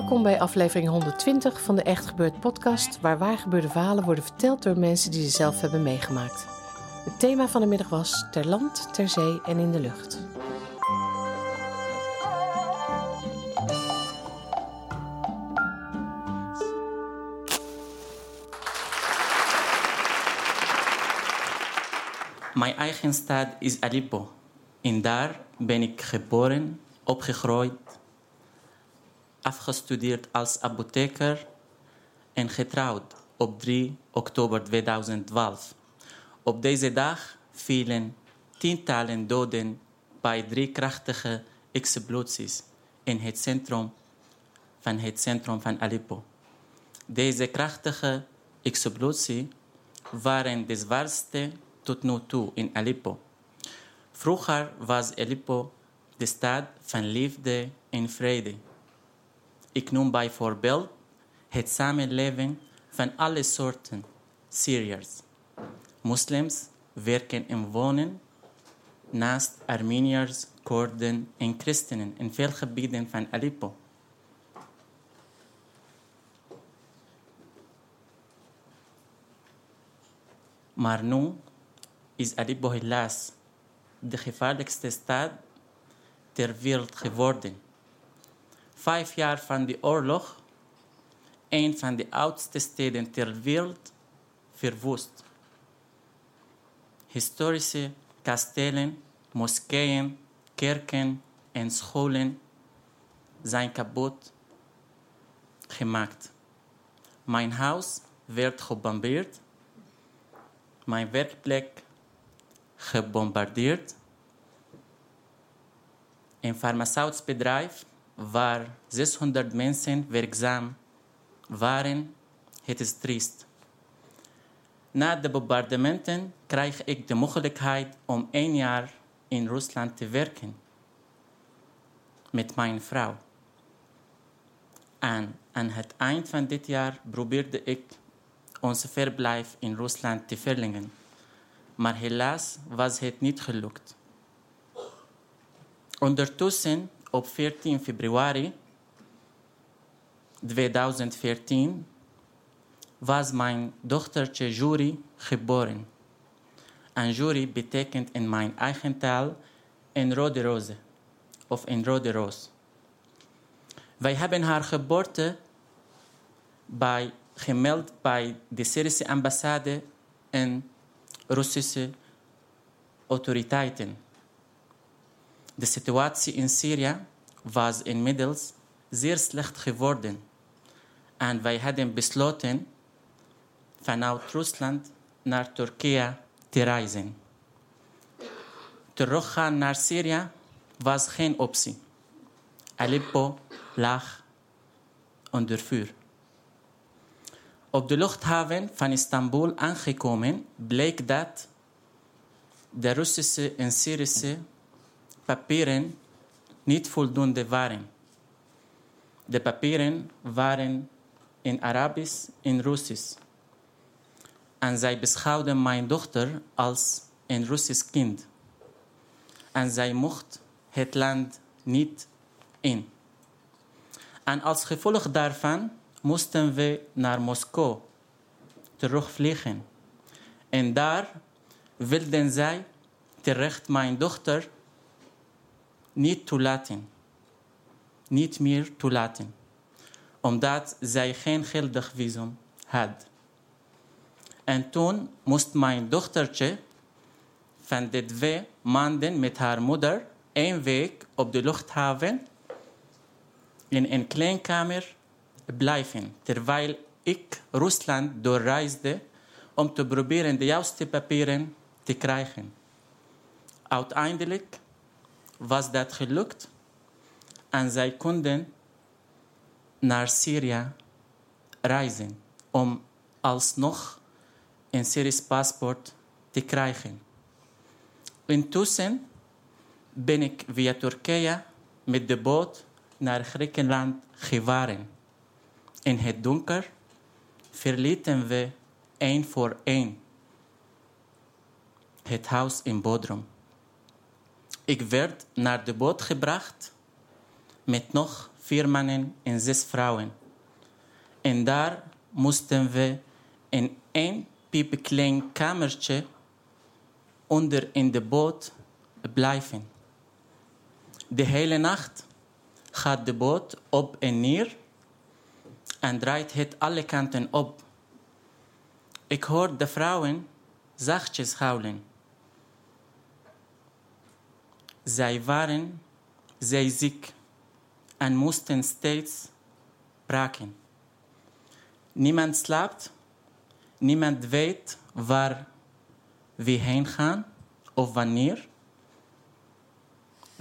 Welkom bij aflevering 120 van de Echt Gebeurd podcast, waar waargebeurde verhalen worden verteld door mensen die ze zelf hebben meegemaakt. Het thema van de middag was ter land, ter zee en in de lucht. Mijn eigen stad is Aleppo. En daar ben ik geboren, opgegroeid, afgestudeerd als apotheker en getrouwd op 3 oktober 2012. Op deze dag vielen tientallen doden bij drie krachtige explosies in het centrum van het centrum van Aleppo. Deze krachtige explosie waren de zwaarste tot nu toe in Aleppo. Vroeger was Aleppo de stad van liefde en vrede. Ik noem bijvoorbeeld het samenleven van alle soorten Syriërs. Moslims werken en wonen naast Armeniërs, Koerden en Christenen in veel gebieden van Aleppo. Maar nu is Aleppo helaas de gevaarlijkste stad ter wereld geworden. Vijf jaar van de oorlog, een van de oudste steden ter wereld, verwoest. Historische kastelen, moskeeën, kerken en scholen zijn kapot gemaakt. Mijn huis werd gebombardeerd, mijn werkplek gebombardeerd. Een farmaceutisch bedrijf waar 600 mensen werkzaam waren. Het is triest. Na de bombardementen krijg ik de mogelijkheid om één jaar in Rusland te werken met mijn vrouw. En aan het eind van dit jaar probeerde ik onze verblijf in Rusland te verlengen. Maar helaas was het niet gelukt. Ondertussen, op 14 februari 2014, was mijn dochtertje Juri geboren. En Juri betekent in mijn eigen taal een rode roze of een rode roos. Wij hebben haar geboorte bij, gemeld bij de Syrische ambassade en Russische autoriteiten. De situatie in Syrië was inmiddels zeer slecht geworden. En wij hadden besloten vanuit Rusland naar Turkije te reizen. Teruggaan naar Syrië was geen optie. Aleppo lag onder vuur. Op de luchthaven van Istanbul aangekomen bleek dat de Russische en Syrische papieren niet voldoende waren. De papieren waren in Arabisch en Russisch. En zij beschouwden mijn dochter als een Russisch kind. En zij mocht het land niet in. En als gevolg daarvan moesten we naar Moskou terugvliegen. En daar wilden zij terecht mijn dochter niet toelaten. Niet meer toelaten. Omdat zij geen geldig visum had. En toen moest mijn dochtertje van de twee maanden met haar moeder één week op de luchthaven in een kleinkamer blijven, terwijl ik Rusland doorreisde om te proberen de juiste papieren te krijgen. Uiteindelijk was dat gelukt en zij konden naar Syrië reizen om alsnog een Syrisch paspoort te krijgen. Intussen ben ik via Turkije met de boot naar Griekenland gevaren. In het donker verlieten we één voor één het huis in Bodrum. Ik werd naar de boot gebracht met nog vier mannen en zes vrouwen. En daar moesten we in één piepklein kamertje onder in de boot blijven. De hele nacht gaat de boot op en neer en draait het alle kanten op. Ik hoor de vrouwen zachtjes huilen. Zij waren zij ziek en moesten steeds braken. Niemand slaapt, niemand weet waar we heen gaan of wanneer.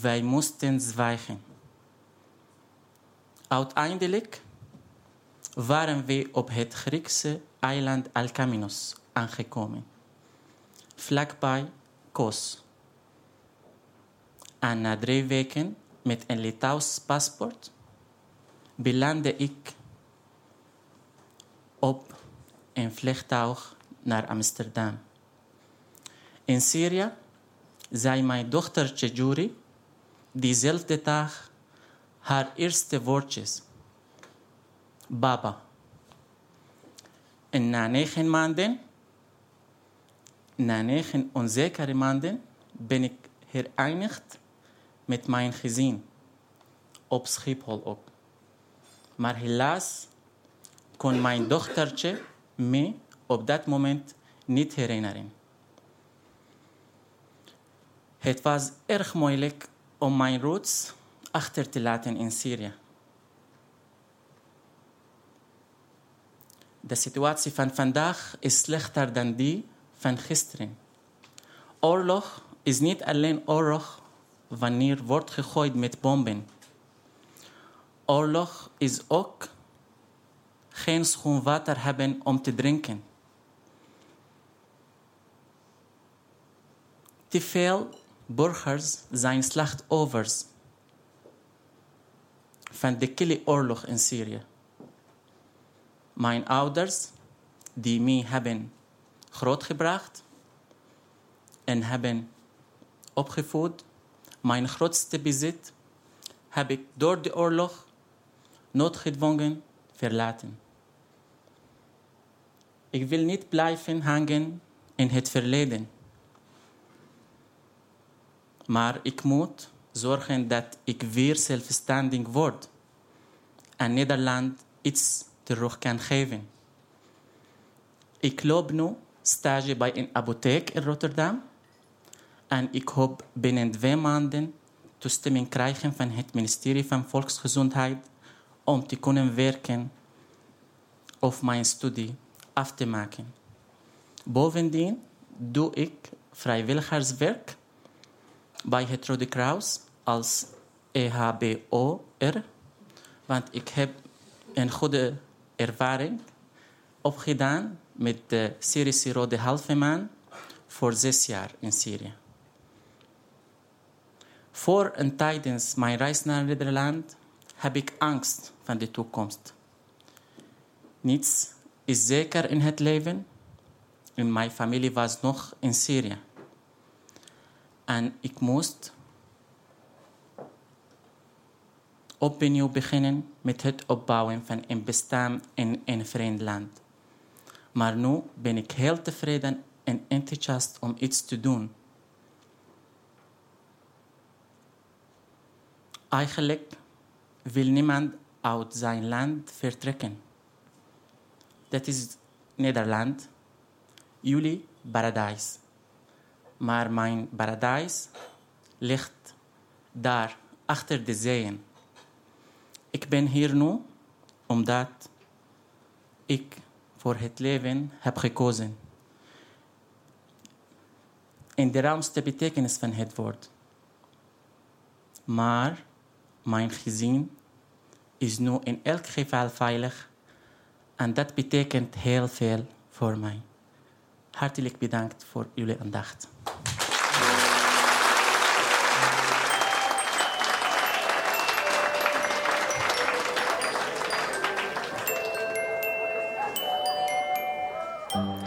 Wij moesten zwijgen. Uiteindelijk waren we op het Griekse eiland Alkaminos aangekomen, vlakbij Kos. En na drie weken met een Litouws paspoort belandde ik op een vliegtuig naar Amsterdam. In Syrië zei mijn dochtertje Juri diezelfde dag haar eerste woordjes. Baba. En na negen maanden, na negen onzekere maanden, ben ik herenigd met mijn gezin. Op Schiphol ook. Maar helaas kon mijn dochtertje me op dat moment niet herinneren. Het was erg moeilijk om mijn roots achter te laten in Syrië. De situatie van vandaag is slechter dan die van gisteren. Oorlog is niet alleen oorlog wanneer wordt gegooid met bomben. Oorlog is ook geen schoon water hebben om te drinken. Te veel burgers zijn slachtoffers van de kille oorlog in Syrië. Mijn ouders, die mij hebben grootgebracht en hebben opgevoed, mijn grootste bezit, heb ik door de oorlog noodgedwongen verlaten. Ik wil niet blijven hangen in het verleden. Maar ik moet zorgen dat ik weer zelfstandig word en Nederland iets terug kan geven. Ik loop nu stage bij een apotheek in Rotterdam en ik hoop binnen twee maanden toestemming krijgen van het ministerie van Volksgezondheid om te kunnen werken of mijn studie af te maken. Bovendien doe ik vrijwilligerswerk bij het Rode Kruis als EHBO'er, want ik heb een goede ervaring opgedaan met de Syrische Rode Halve voor zes jaar in Syrië. Voor en tijdens mijn reis naar Nederland heb ik angst van de toekomst. Niets is zeker in het leven. En mijn familie was nog in Syrië. En ik moest opnieuw beginnen met het opbouwen van een bestaan in een vreemd land. Maar nu ben ik heel tevreden en enthousiast om iets te doen. Eigenlijk wil niemand uit zijn land vertrekken. Dat is Nederland, jullie paradijs. Maar mijn paradijs ligt daar achter de zeeën. Ik ben hier nu omdat ik voor het leven heb gekozen. In de ruimste betekenis van het woord. Maar mijn gezin is nu in elk geval veilig en dat betekent heel veel voor mij. Hartelijk bedankt voor jullie aandacht.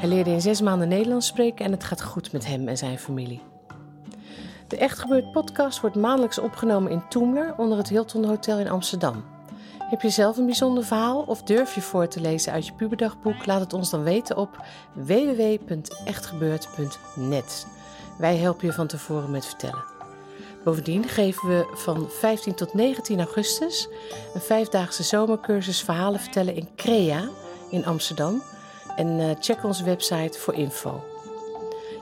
Hij leerde in zes maanden Nederlands spreken en het gaat goed met hem en zijn familie. De Echt Gebeurd podcast wordt maandelijks opgenomen in Toemler onder het Hilton Hotel in Amsterdam. Heb je zelf een bijzonder verhaal of durf je voor te lezen uit je puberdagboek? Laat het ons dan weten op www.echtgebeurd.net. Wij helpen je van tevoren met vertellen. Bovendien geven we van 15 tot 19 augustus een vijfdaagse zomercursus verhalen vertellen in Crea in Amsterdam. En eh, check onze website voor info.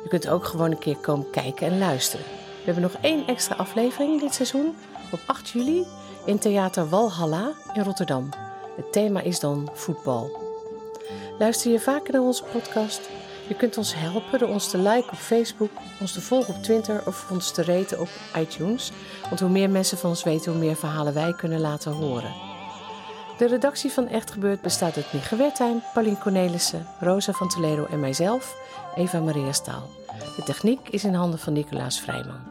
Je kunt ook gewoon een keer komen kijken en luisteren. We hebben nog één extra aflevering dit seizoen op 8 juli in Theater Walhalla in Rotterdam. Het thema is dan voetbal. Luister je vaker naar onze podcast? Je kunt ons helpen door ons te liken op Facebook, ons te volgen op Twitter of ons te raten op iTunes. Want hoe meer mensen van ons weten, hoe meer verhalen wij kunnen laten horen. De redactie van Echt Gebeurd bestaat uit Mieke Wertheim, Paulien Cornelissen, Rosa van Toledo en mijzelf, Eva Maria Staal. De techniek is in handen van Nicolaas Vrijman.